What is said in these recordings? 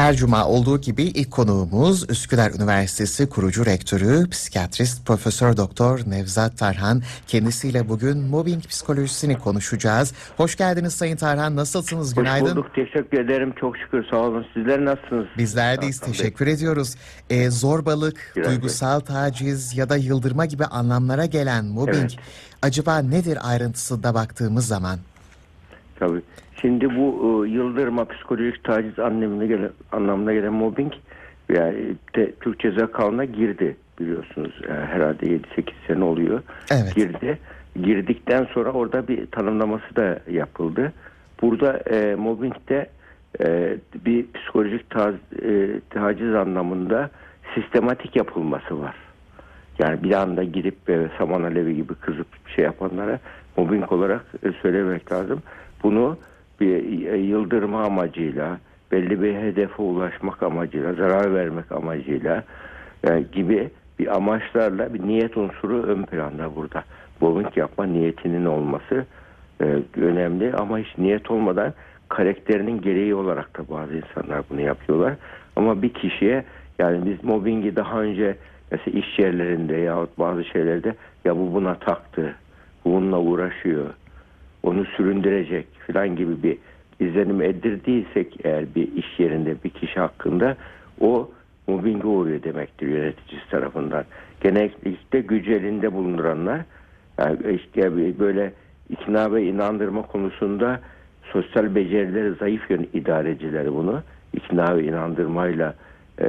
Her cuma olduğu gibi ilk konuğumuz Üsküdar Üniversitesi kurucu rektörü, psikiyatrist Profesör Doktor Nevzat Tarhan. Kendisiyle bugün mobbing psikolojisini konuşacağız. Hoş geldiniz Sayın Tarhan. Nasılsınız? Günaydın. Hoş bulduk. Teşekkür ederim. Çok şükür. Sağ olun. Sizler nasılsınız? Bizler deyiz. Hakan Bey. Teşekkür ediyoruz. Ee, zorbalık, Biraz duygusal taciz ya da yıldırma gibi anlamlara gelen mobbing Evet. acaba nedir ayrıntısında baktığımız zaman? Tabii. Şimdi bu e, yıldırma psikolojik taciz anlamına gelen, anlamına gelen mobbing yani de, Türk Ceza Kanunu'na girdi biliyorsunuz. Yani herhalde 7-8 sene oluyor. Evet. Girdi. Girdikten sonra orada bir tanımlaması da yapıldı. Burada e, mobbingde e, bir psikolojik taz, e, taciz anlamında sistematik yapılması var. Yani bir anda girip böyle saman alevi gibi kızıp şey yapanlara mobbing olarak e, söylemek lazım. Bunu bir yıldırma amacıyla, belli bir hedefe ulaşmak amacıyla, zarar vermek amacıyla e, gibi bir amaçlarla bir niyet unsuru ön planda burada. Mobbing yapma niyetinin olması e, önemli ama hiç niyet olmadan karakterinin gereği olarak da bazı insanlar bunu yapıyorlar. Ama bir kişiye yani biz mobbingi daha önce mesela iş yerlerinde yahut bazı şeylerde ya bu buna taktı, bu bununla uğraşıyor, onu süründürecek falan gibi bir izlenim eddirdiysek eğer bir iş yerinde bir kişi hakkında o mobbinge uğruyor demektir yöneticisi tarafından. Genellikle gücü elinde bulunduranlar yani işte böyle ikna ve inandırma konusunda sosyal becerileri zayıf yön idarecileri bunu ikna ve inandırmayla e,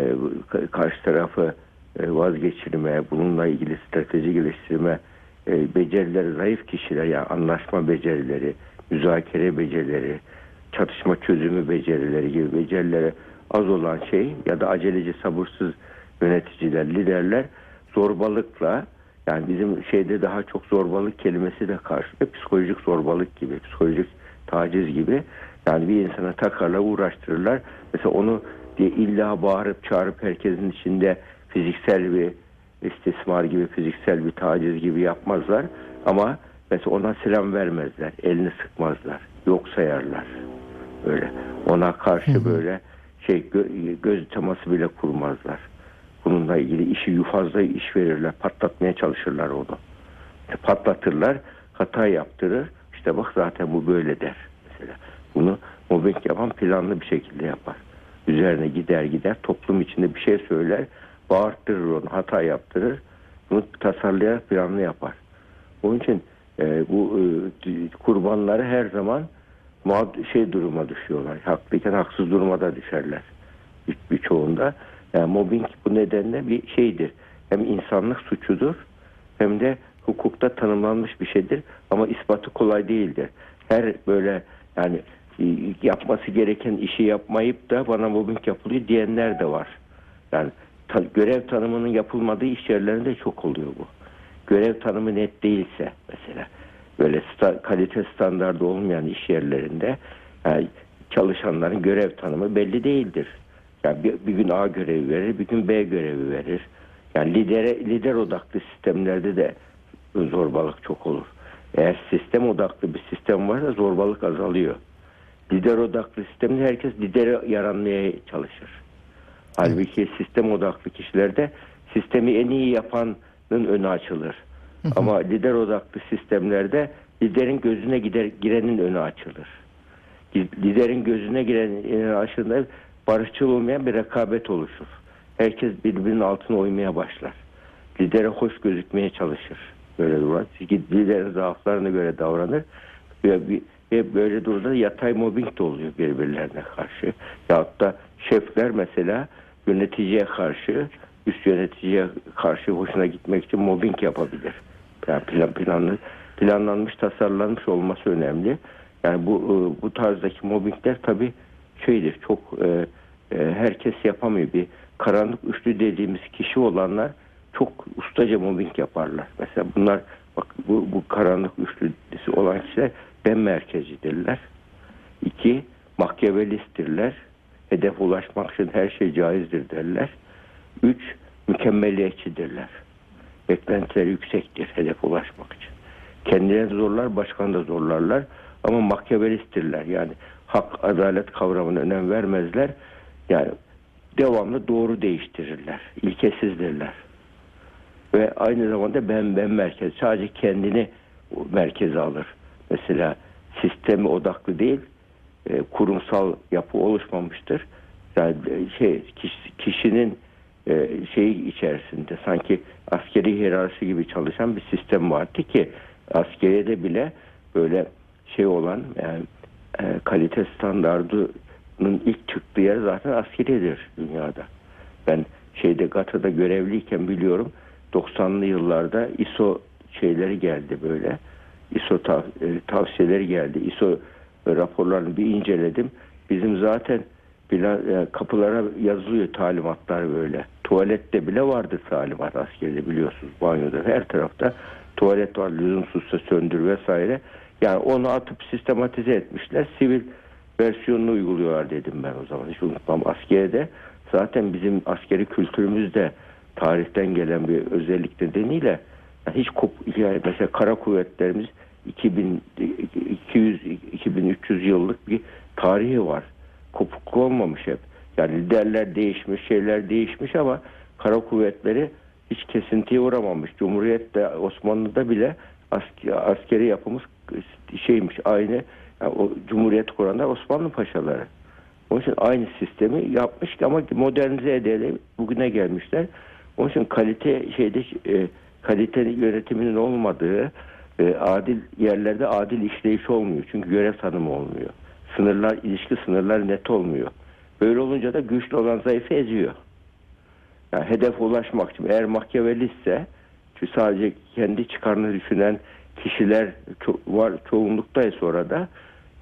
ka- karşı tarafı e, vazgeçirme, bununla ilgili strateji geliştirme e, becerileri zayıf kişiler yani anlaşma becerileri, müzakere becerileri, çatışma çözümü becerileri gibi becerileri az olan şey ya da aceleci sabırsız yöneticiler, liderler zorbalıkla yani bizim şeyde daha çok zorbalık kelimesi de karşılığı psikolojik zorbalık gibi, psikolojik taciz gibi yani bir insana takarlar, uğraştırırlar. Mesela onu diye illa bağırıp çağırıp herkesin içinde fiziksel bir istismar gibi, fiziksel bir taciz gibi yapmazlar. Ama mesela ona selam vermezler, elini sıkmazlar, yok sayarlar. Öyle. Ona karşı böyle şey gö- göz teması bile kurmazlar. Bununla ilgili işi fazla iş verirler, patlatmaya çalışırlar onu. E, patlatırlar, hata yaptırır. İşte bak zaten bu böyle der mesela. Bunu mobbing yapan planlı bir şekilde yapar. Üzerine gider gider toplum içinde bir şey söyler, bağırttırır onu, hata yaptırır. Bunu tasarlayarak planlı yapar. Onun için e, bu e, kurbanları her zaman mağd- şey duruma düşüyorlar. Haklıyken haksız duruma da düşerler. Bir, birçoğunda. Yani mobbing bu nedenle bir şeydir. Hem insanlık suçudur hem de hukukta tanımlanmış bir şeydir ama ispatı kolay değildir. Her böyle yani e, yapması gereken işi yapmayıp da bana mobbing yapılıyor diyenler de var. Yani görev tanımının yapılmadığı iş yerlerinde çok oluyor bu. Görev tanımı net değilse mesela böyle sta- kalite standardı olmayan iş yerlerinde yani çalışanların görev tanımı belli değildir. Yani bir, bir gün A görevi verir, bir gün B görevi verir. Yani lidere, lider odaklı sistemlerde de zorbalık çok olur. Eğer sistem odaklı bir sistem varsa zorbalık azalıyor. Lider odaklı sistemde herkes lidere yaranmaya çalışır. Halbuki sistem odaklı kişilerde sistemi en iyi yapanın önü açılır. Ama lider odaklı sistemlerde liderin gözüne gider, girenin önü açılır. Liderin gözüne girenin önü açıldığında barışçıl olmayan bir rekabet oluşur. Herkes birbirinin altına uymaya başlar. Lidere hoş gözükmeye çalışır. Böyle durumlar. Çünkü liderin zaaflarına göre davranır. Ve, ve böyle durumda yatay mobbing de oluyor birbirlerine karşı. Yahut da şefler mesela yöneticiye karşı, üst yöneticiye karşı hoşuna gitmek için mobbing yapabilir. Yani plan, planlı, planlanmış, tasarlanmış olması önemli. Yani bu e, bu tarzdaki mobbingler tabii şeydir, çok e, e, herkes yapamıyor. Bir karanlık üçlü dediğimiz kişi olanlar çok ustaca mobbing yaparlar. Mesela bunlar bak bu, bu karanlık üçlüsü olan kişiler ben merkezcidirler. İki, makyavelisttirler. Hedef ulaşmak için her şey caizdir derler. Üç, mükemmeliyetçidirler. Beklentileri yüksektir hedef ulaşmak için. Kendilerini zorlar, başkanı da zorlarlar. Ama makyavelisttirler. Yani hak, adalet kavramına önem vermezler. Yani devamlı doğru değiştirirler. İlkesizdirler. Ve aynı zamanda ben ben merkez. Sadece kendini merkeze alır. Mesela sistemi odaklı değil, e, kurumsal yapı oluşmamıştır. Yani e, şey kişi- kişinin e, şeyi içerisinde sanki askeri hiyerarşi gibi çalışan bir sistem vardı ki askeriyede bile böyle şey olan yani e, kalite standardının ilk çıktığı yer zaten askeriyedir dünyada. Ben şeyde GATA'da görevliyken biliyorum 90'lı yıllarda ISO şeyleri geldi böyle. ISO tav- e, tavsiyeleri geldi. ISO raporlarını bir inceledim. Bizim zaten e, kapılara yazılıyor talimatlar böyle. Tuvalette bile vardır talimat askerde biliyorsunuz banyoda her tarafta tuvalet var lüzumsuzsa söndür vesaire. Yani onu atıp sistematize etmişler. Sivil versiyonunu uyguluyorlar dedim ben o zaman. Hiç unutmam. Askeriyede zaten bizim askeri kültürümüzde tarihten gelen bir özellik nedeniyle yani hiç kop yani mesela kara kuvvetlerimiz 2000 200 2300 yıllık bir tarihi var. Kopuk olmamış hep. Yani liderler değişmiş, şeyler değişmiş ama kara kuvvetleri hiç kesintiye uğramamış. Cumhuriyet'te Osmanlı'da bile askeri, askeri yapımız şeymiş aynı yani o Cumhuriyet kuranlar Osmanlı paşaları. Onun için aynı sistemi yapmış ama modernize ederek bugüne gelmişler. Onun için kalite şeyde e, kalite yönetiminin olmadığı e, adil yerlerde adil işleyiş olmuyor. Çünkü görev tanımı olmuyor. Sınırlar, ilişki sınırlar net olmuyor. Böyle olunca da güçlü olan zayıfı eziyor. Yani hedef ulaşmak için eğer Machiavellistse çünkü sadece kendi çıkarını düşünen kişiler ço- var çoğunluktaysa orada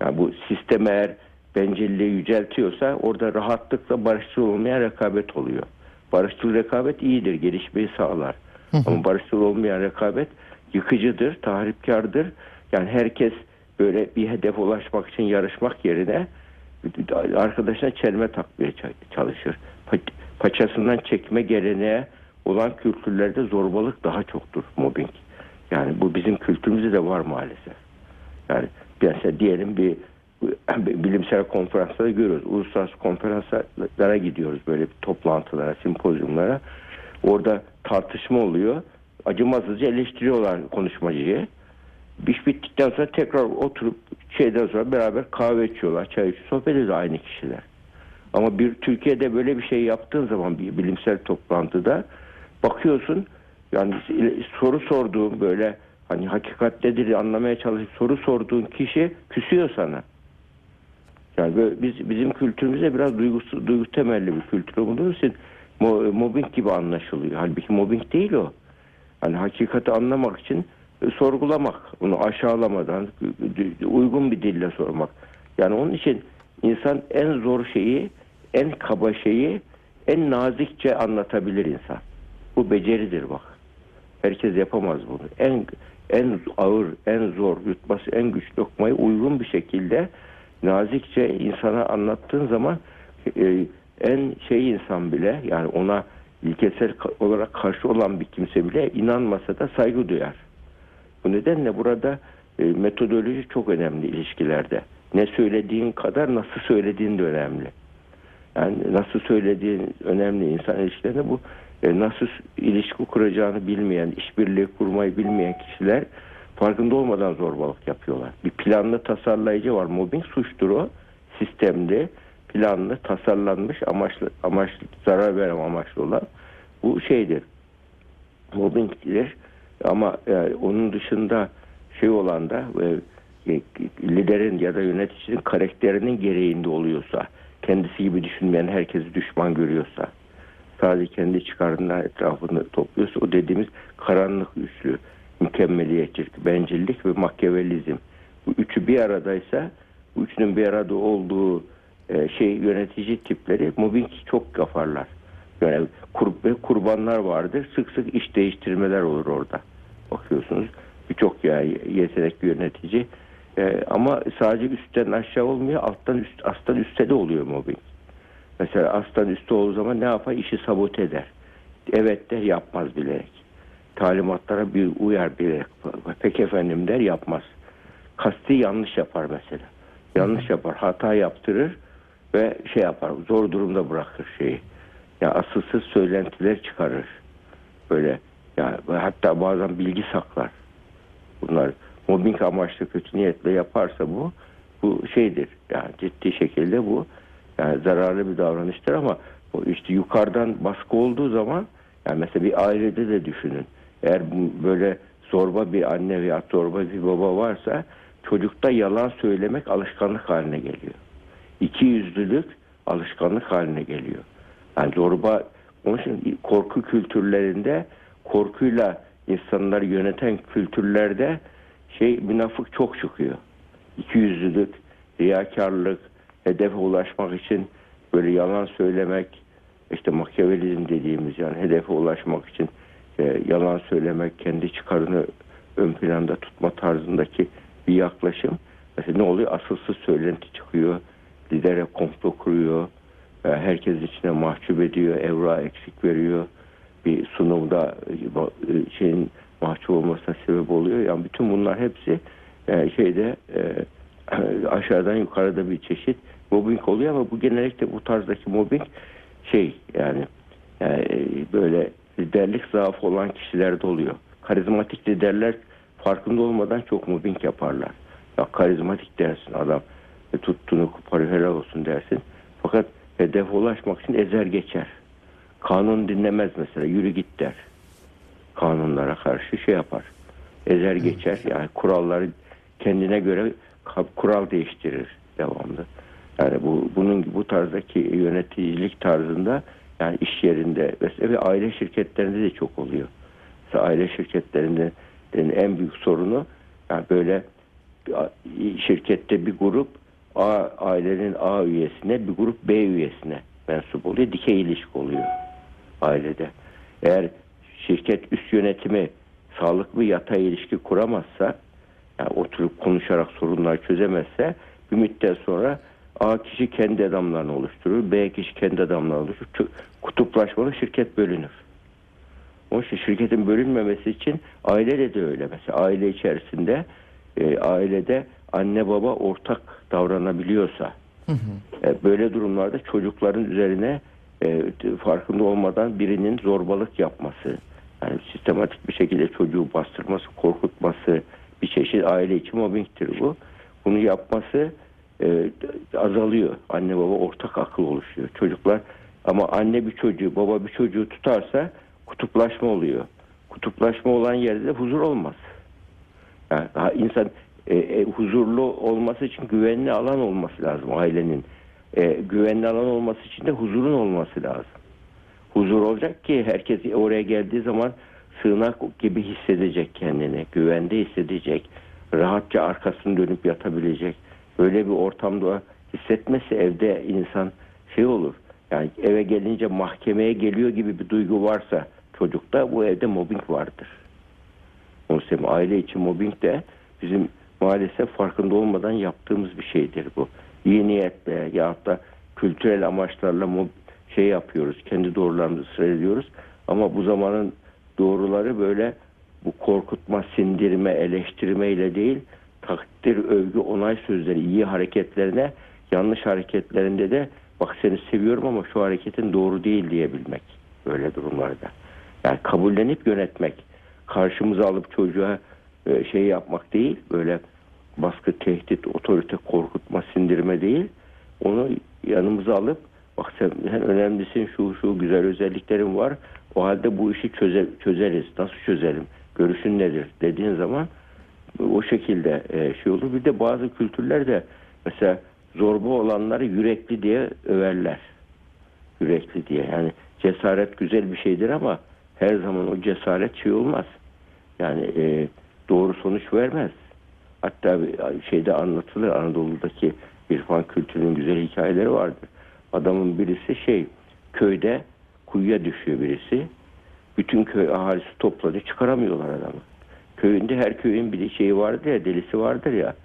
yani bu sistem eğer bencilliği yüceltiyorsa orada rahatlıkla barışçıl olmayan rekabet oluyor. Barışçıl rekabet iyidir, gelişmeyi sağlar. Ama barışçıl olmayan rekabet yıkıcıdır, tahripkardır. Yani herkes böyle bir hedef ulaşmak için yarışmak yerine arkadaşına çelme takmaya ça- çalışır. Pa- Paçasından çekme geleneğe olan kültürlerde zorbalık daha çoktur mobbing. Yani bu bizim kültürümüzde de var maalesef. Yani mesela diyelim bir bilimsel konferanslara görüyoruz. Uluslararası konferanslara gidiyoruz böyle bir toplantılara, simpozyumlara. Orada tartışma oluyor. Acımasızca eleştiriyorlar konuşmacıyı. İş bittikten sonra tekrar oturup şeyden sonra beraber kahve içiyorlar, çay içiyor, sohbet ediyor aynı kişiler. Ama bir Türkiye'de böyle bir şey yaptığın zaman bir bilimsel toplantıda bakıyorsun yani soru sorduğun böyle hani hakikat nedir anlamaya çalışıp soru sorduğun kişi küsüyor sana. Yani böyle biz bizim kültürümüzde biraz duygusu, duygu temelli bir kültür olduğu için mo- mobbing gibi anlaşılıyor. Halbuki mobbing değil o. Hani hakikati anlamak için e, sorgulamak, onu aşağılamadan e, uygun bir dille sormak. Yani onun için insan en zor şeyi, en kaba şeyi en nazikçe anlatabilir insan. Bu beceridir bak. Herkes yapamaz bunu. En en ağır, en zor yutması en güç lokmayı uygun bir şekilde nazikçe insana anlattığın zaman e, en şey insan bile yani ona ilkesel olarak karşı olan bir kimse bile inanmasa da saygı duyar. Bu nedenle burada e, metodoloji çok önemli ilişkilerde. Ne söylediğin kadar nasıl söylediğin de önemli. Yani nasıl söylediğin önemli insan ilişkilerinde bu e, nasıl ilişki kuracağını bilmeyen, işbirliği kurmayı bilmeyen kişiler farkında olmadan zorbalık yapıyorlar. Bir planlı tasarlayıcı var. Mobbing suçtur o. Sistemli, planlı, tasarlanmış, amaçlı, amaçlı zarar verem amaçlı olan bu şeydir. Mobbingdir. Ama e, onun dışında şey olan da e, liderin ya da yöneticinin karakterinin gereğinde oluyorsa, kendisi gibi düşünmeyen herkesi düşman görüyorsa, sadece kendi çıkarının etrafını topluyorsa o dediğimiz karanlık üslü, mükemmeliyetçilik, bencillik ve makyavelizm. Bu üçü bir aradaysa bu üçünün bir arada olduğu e, şey yönetici tipleri mobbing çok yaparlar. Yani kur, kurbanlar vardır. Sık sık iş değiştirmeler olur orada. Bakıyorsunuz birçok yetenekli yönetici e, ama sadece üstten aşağı olmuyor alttan üst alttan üstte de oluyor mobbing. Mesela alttan üstte olduğu zaman ne yapar? İşi sabote eder. Evet der yapmaz bilerek. Talimatlara bir uyar bilerek. Peki efendim der yapmaz. Kasti yanlış yapar mesela. Yanlış yapar. Hata yaptırır. Ve şey yapar zor durumda bırakır şeyi. Ya asılsız söylentiler çıkarır. Böyle ya hatta bazen bilgi saklar. Bunlar mobbing amaçlı kötü niyetle yaparsa bu bu şeydir. Yani ciddi şekilde bu yani zararlı bir davranıştır ama bu işte yukarıdan baskı olduğu zaman yani mesela bir ailede de düşünün. Eğer böyle zorba bir anne veya zorba bir baba varsa çocukta yalan söylemek alışkanlık haline geliyor. İki yüzlülük alışkanlık haline geliyor. Yani zorba onun için korku kültürlerinde korkuyla insanları yöneten kültürlerde şey münafık çok çıkıyor. İkiyüzlülük, riyakarlık, hedefe ulaşmak için böyle yalan söylemek, işte makyavelizm dediğimiz yani hedefe ulaşmak için e, yalan söylemek, kendi çıkarını ön planda tutma tarzındaki bir yaklaşım. Mesela ne oluyor? Asılsız söylenti çıkıyor, lidere komplo kuruyor, e, herkes içine mahcup ediyor, evra eksik veriyor, bir sunumda e, şeyin mahcup olmasına sebep oluyor. Yani bütün bunlar hepsi e, şeyde e, aşağıdan yukarıda bir çeşit mobbing oluyor ama bu genellikle bu tarzdaki mobbing şey yani, yani böyle liderlik zaafı olan kişilerde oluyor. Karizmatik liderler farkında olmadan çok mobbing yaparlar. Ya karizmatik dersin adam e, tuttuğunu koparıyor helal olsun dersin. Fakat hedefe ulaşmak için ezer geçer. Kanun dinlemez mesela yürü git der. Kanunlara karşı şey yapar. Ezer geçer yani kuralları kendine göre kural değiştirir devamlı. Yani bu bunun bu tarzdaki yöneticilik tarzında yani iş yerinde ve aile şirketlerinde de çok oluyor. Mesela aile şirketlerinde en büyük sorunu yani böyle şirkette bir grup A ailenin A üyesine bir grup B üyesine mensup oluyor. Dikey ilişki oluyor ailede. Eğer şirket üst yönetimi sağlıklı yatay ilişki kuramazsa yani oturup konuşarak sorunlar çözemezse bir müddet sonra A kişi kendi adamlarını oluşturur. B kişi kendi adamlarını oluşturur. Kutuplaşmalı şirket bölünür. Onun için şirketin bölünmemesi için ailede de öyle. Mesela aile içerisinde e, ailede anne baba ortak davranabiliyorsa hı hı. E, böyle durumlarda çocukların üzerine e, farkında olmadan birinin zorbalık yapması yani sistematik bir şekilde çocuğu bastırması, korkutması bir çeşit aile içi mobbingtir bu. Bunu yapması e, azalıyor. Anne baba ortak akıl oluşuyor. Çocuklar ama anne bir çocuğu, baba bir çocuğu tutarsa kutuplaşma oluyor. Kutuplaşma olan yerde huzur olmaz. Yani insan e, e, huzurlu olması için güvenli alan olması lazım ailenin. E, güvenli alan olması için de huzurun olması lazım. Huzur olacak ki herkes oraya geldiği zaman sığınak gibi hissedecek kendini, güvende hissedecek, rahatça arkasını dönüp yatabilecek. Böyle bir ortamda hissetmesi evde insan şey olur. Yani eve gelince mahkemeye geliyor gibi bir duygu varsa çocukta bu evde mobbing vardır. Onun aile içi mobbing de bizim maalesef farkında olmadan yaptığımız bir şeydir bu. İyi niyetle ya da kültürel amaçlarla şey yapıyoruz. Kendi doğrularımızı sıralıyoruz. Ama bu zamanın doğruları böyle bu korkutma, sindirme, eleştirme ile değil takdir, övgü, onay sözleri, iyi hareketlerine yanlış hareketlerinde de bak seni seviyorum ama şu hareketin doğru değil diyebilmek böyle durumlarda. Yani kabullenip yönetmek. Karşımıza alıp çocuğa e, şey yapmak değil böyle baskı, tehdit, otorite, korkutma, sindirme değil. Onu yanımıza alıp bak sen, sen önemlisin şu şu güzel özelliklerin var. O halde bu işi çöze, çözeriz. Nasıl çözelim? Görüşün nedir? Dediğin zaman o şekilde e, şey olur. Bir de bazı kültürlerde mesela zorba olanları yürekli diye överler. Yürekli diye. Yani cesaret güzel bir şeydir ama her zaman o cesaret şey olmaz. Yani e, doğru sonuç vermez. Hatta şeyde anlatılır Anadolu'daki irfan kültürünün güzel hikayeleri vardır. Adamın birisi şey köyde kuyuya düşüyor birisi. Bütün köy ahalisi topladı çıkaramıyorlar adamı. Köyünde her köyün bir şeyi vardır ya delisi vardır ya.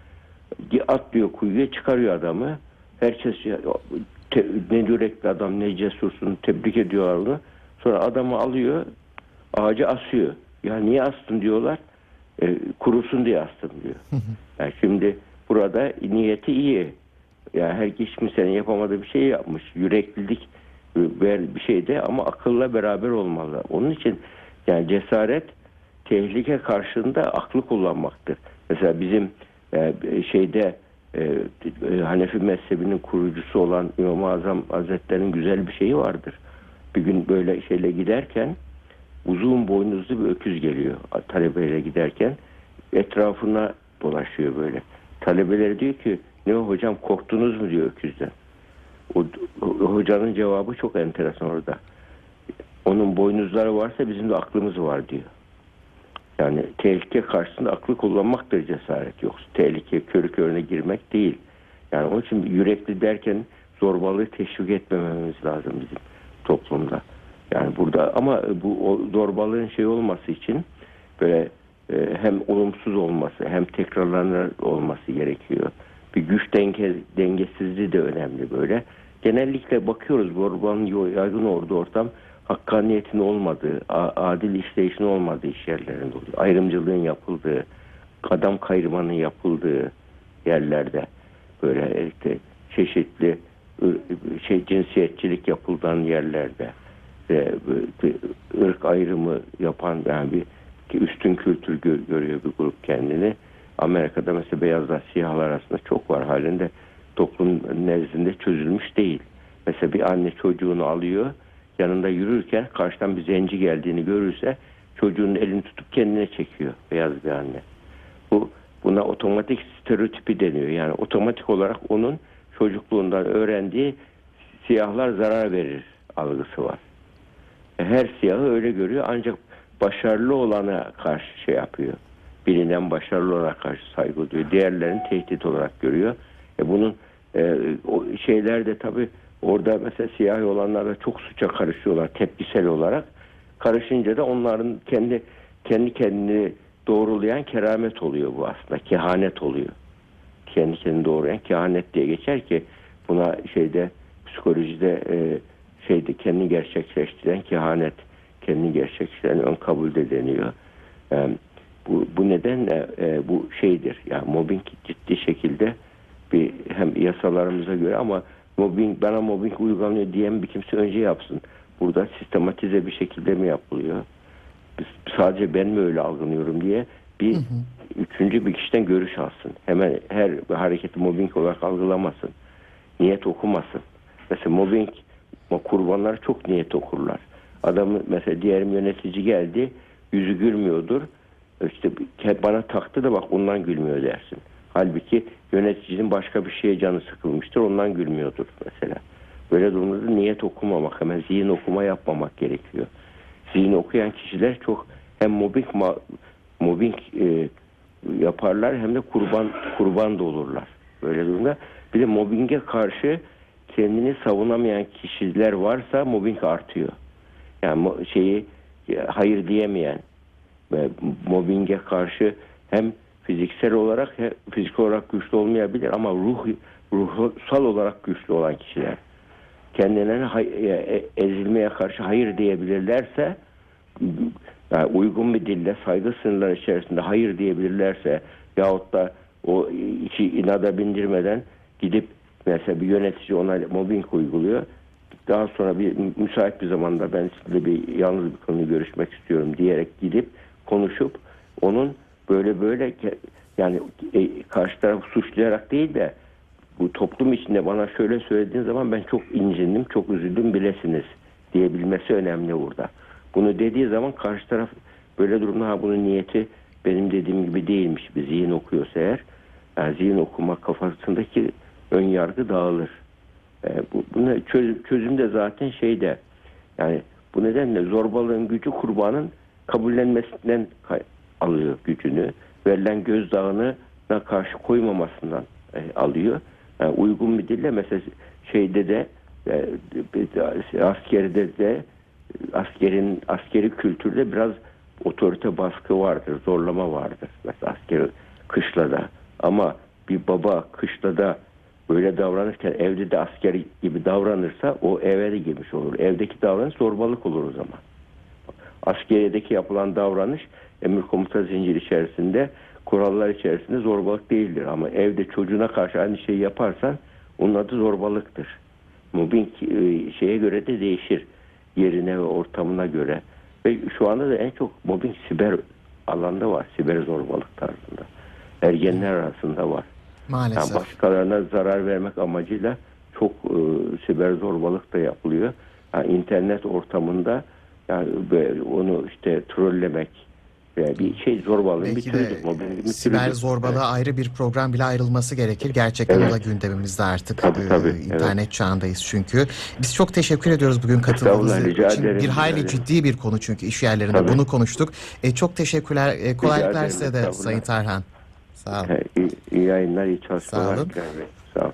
Atlıyor kuyuya çıkarıyor adamı. Herkes te, ne yürekli adam ne cesursun tebrik ediyorlar onu. Sonra adamı alıyor ağaca asıyor. Ya niye astın diyorlar. E, kurusun diye astım diyor. Yani şimdi burada niyeti iyi. yani her hiç kimsenin yapamadığı bir şey yapmış. Yüreklilik ver bir şey de ama akılla beraber olmalı. Onun için yani cesaret tehlike karşısında aklı kullanmaktır. Mesela bizim e, şeyde e, e, Hanefi mezhebinin kurucusu olan İmam-ı Azam Hazretleri'nin güzel bir şeyi vardır. Bir gün böyle şeyle giderken uzun boynuzlu bir öküz geliyor talebeyle giderken etrafına dolaşıyor böyle. Talebeler diyor ki ne hocam korktunuz mu diyor öküzden. O, hocanın cevabı çok enteresan orada. Onun boynuzları varsa bizim de aklımız var diyor. Yani tehlike karşısında aklı kullanmaktır cesaret. Yoksa tehlike körü körüne girmek değil. Yani onun için yürekli derken zorbalığı teşvik etmememiz lazım bizim toplumda. Yani burada ama bu o zorbalığın şey olması için böyle e, hem olumsuz olması hem tekrarlanır olması gerekiyor. Bir güç denge, dengesizliği de önemli böyle. Genellikle bakıyoruz zorbalığın yaygın olduğu ortam hakkaniyetin olmadığı, adil işleyişin olmadığı iş yerlerinde oluyor. Ayrımcılığın yapıldığı, adam kayırmanın yapıldığı yerlerde böyle işte çeşitli şey cinsiyetçilik yapılan yerlerde ve ırk ayrımı yapan yani bir üstün kültür görüyor bir grup kendini. Amerika'da mesela beyazlar siyahlar arasında çok var halinde toplum nezdinde çözülmüş değil. Mesela bir anne çocuğunu alıyor yanında yürürken karşıdan bir zenci geldiğini görürse çocuğun elini tutup kendine çekiyor beyaz bir anne. Bu buna otomatik stereotipi deniyor. Yani otomatik olarak onun çocukluğundan öğrendiği siyahlar zarar verir algısı var. Her siyahı öyle görüyor ancak başarılı olana karşı şey yapıyor. Bilinen başarılı olana karşı saygı duyuyor. Diğerlerini tehdit olarak görüyor. E bunun e, o şeyler de tabii Orada mesela siyahi olanlar da çok suça karışıyorlar tepkisel olarak. Karışınca da onların kendi kendi kendini doğrulayan keramet oluyor bu aslında. Kehanet oluyor. Kendi kendini doğrulayan kehanet diye geçer ki buna şeyde psikolojide e, şeyde kendini gerçekleştiren kehanet, kendini gerçekleştiren ön kabulde deniyor. E, bu, bu nedenle e, bu şeydir. Yani mobbing ciddi şekilde bir hem yasalarımıza göre ama mobbing bana mobbing uygulanıyor diyen bir kimse önce yapsın. Burada sistematize bir şekilde mi yapılıyor? Biz, sadece ben mi öyle algılıyorum diye bir hı hı. üçüncü bir kişiden görüş alsın. Hemen her hareketi mobbing olarak algılamasın. Niyet okumasın. Mesela mobbing kurbanlar çok niyet okurlar. Adamı mesela diğer yönetici geldi yüzü gülmüyordur. İşte bana taktı da bak ondan gülmüyor dersin. Halbuki yöneticinin başka bir şeye canı sıkılmıştır ondan gülmüyordur mesela. Böyle durumda niyet okumamak hemen zihin okuma yapmamak gerekiyor. Zihin okuyan kişiler çok hem mobbing mobbing e, yaparlar hem de kurban kurban da olurlar. Böyle durumda bir de mobbinge karşı kendini savunamayan kişiler varsa mobbing artıyor. Yani şeyi hayır diyemeyen ve mobbinge karşı hem fiziksel olarak fizik olarak güçlü olmayabilir ama ruh ruhsal olarak güçlü olan kişiler kendilerine e, e, ezilmeye karşı hayır diyebilirlerse yani uygun bir dille saygı sınırları içerisinde hayır diyebilirlerse yahut da o içi inada bindirmeden gidip mesela bir yönetici ona mobbing uyguluyor. Daha sonra bir müsait bir zamanda ben sizinle bir yalnız bir konuyu görüşmek istiyorum diyerek gidip konuşup onun böyle böyle yani e, karşı tarafı suçlayarak değil de bu toplum içinde bana şöyle söylediğin zaman ben çok incindim, çok üzüldüm bilesiniz diyebilmesi önemli burada. Bunu dediği zaman karşı taraf böyle durumda ha bunun niyeti benim dediğim gibi değilmiş bir zihin okuyorsa eğer yani zihin okuma kafasındaki ön yargı dağılır. E, bu, buna çöz, çözüm de zaten şeyde yani bu nedenle zorbalığın gücü kurbanın kabullenmesinden alıyor gücünü. Verilen gözdağına karşı koymamasından e, alıyor. Yani uygun bir dille mesela şeyde de e, askerde de askerin askeri kültürde biraz otorite baskı vardır, zorlama vardır. Mesela asker kışlada ama bir baba kışlada böyle davranırken evde de asker gibi davranırsa o eve de girmiş olur. Evdeki davranış zorbalık olur o zaman. Askeriyedeki yapılan davranış emir komuta zinciri içerisinde kurallar içerisinde zorbalık değildir. Ama evde çocuğuna karşı aynı şeyi yaparsan Onun adı zorbalıktır. Mobbing e, şeye göre de değişir. Yerine ve ortamına göre. Ve şu anda da en çok mobbing siber alanda var. Siber zorbalık tarzında. Ergenler arasında var. Maalesef. Yani başkalarına zarar vermek amacıyla çok e, siber zorbalık da yapılıyor. Yani internet ortamında yani onu işte trollemek veya bir şey zorbalığın bir Belki de türüdür. mobbingin bir siber türüdür. zorbalığa ayrı bir program bile ayrılması gerekir. Gerçekten Evet. o da gündemimizde artık. Tabii, Ee, tabii, internet çağındayız çünkü. Biz çok teşekkür ediyoruz bugün katıldığınız için. ederim, Bir hayli ederim. ciddi bir konu çünkü iş yerlerinde Tabii. bunu konuştuk. E, çok teşekkürler. E, kolaylıklar size de. Sayın Tarhan. Sağ olun. Iyi, iyi yayınlar, iyi çalışmalar. Sağ olun. Bilal Bey. Sağ olun.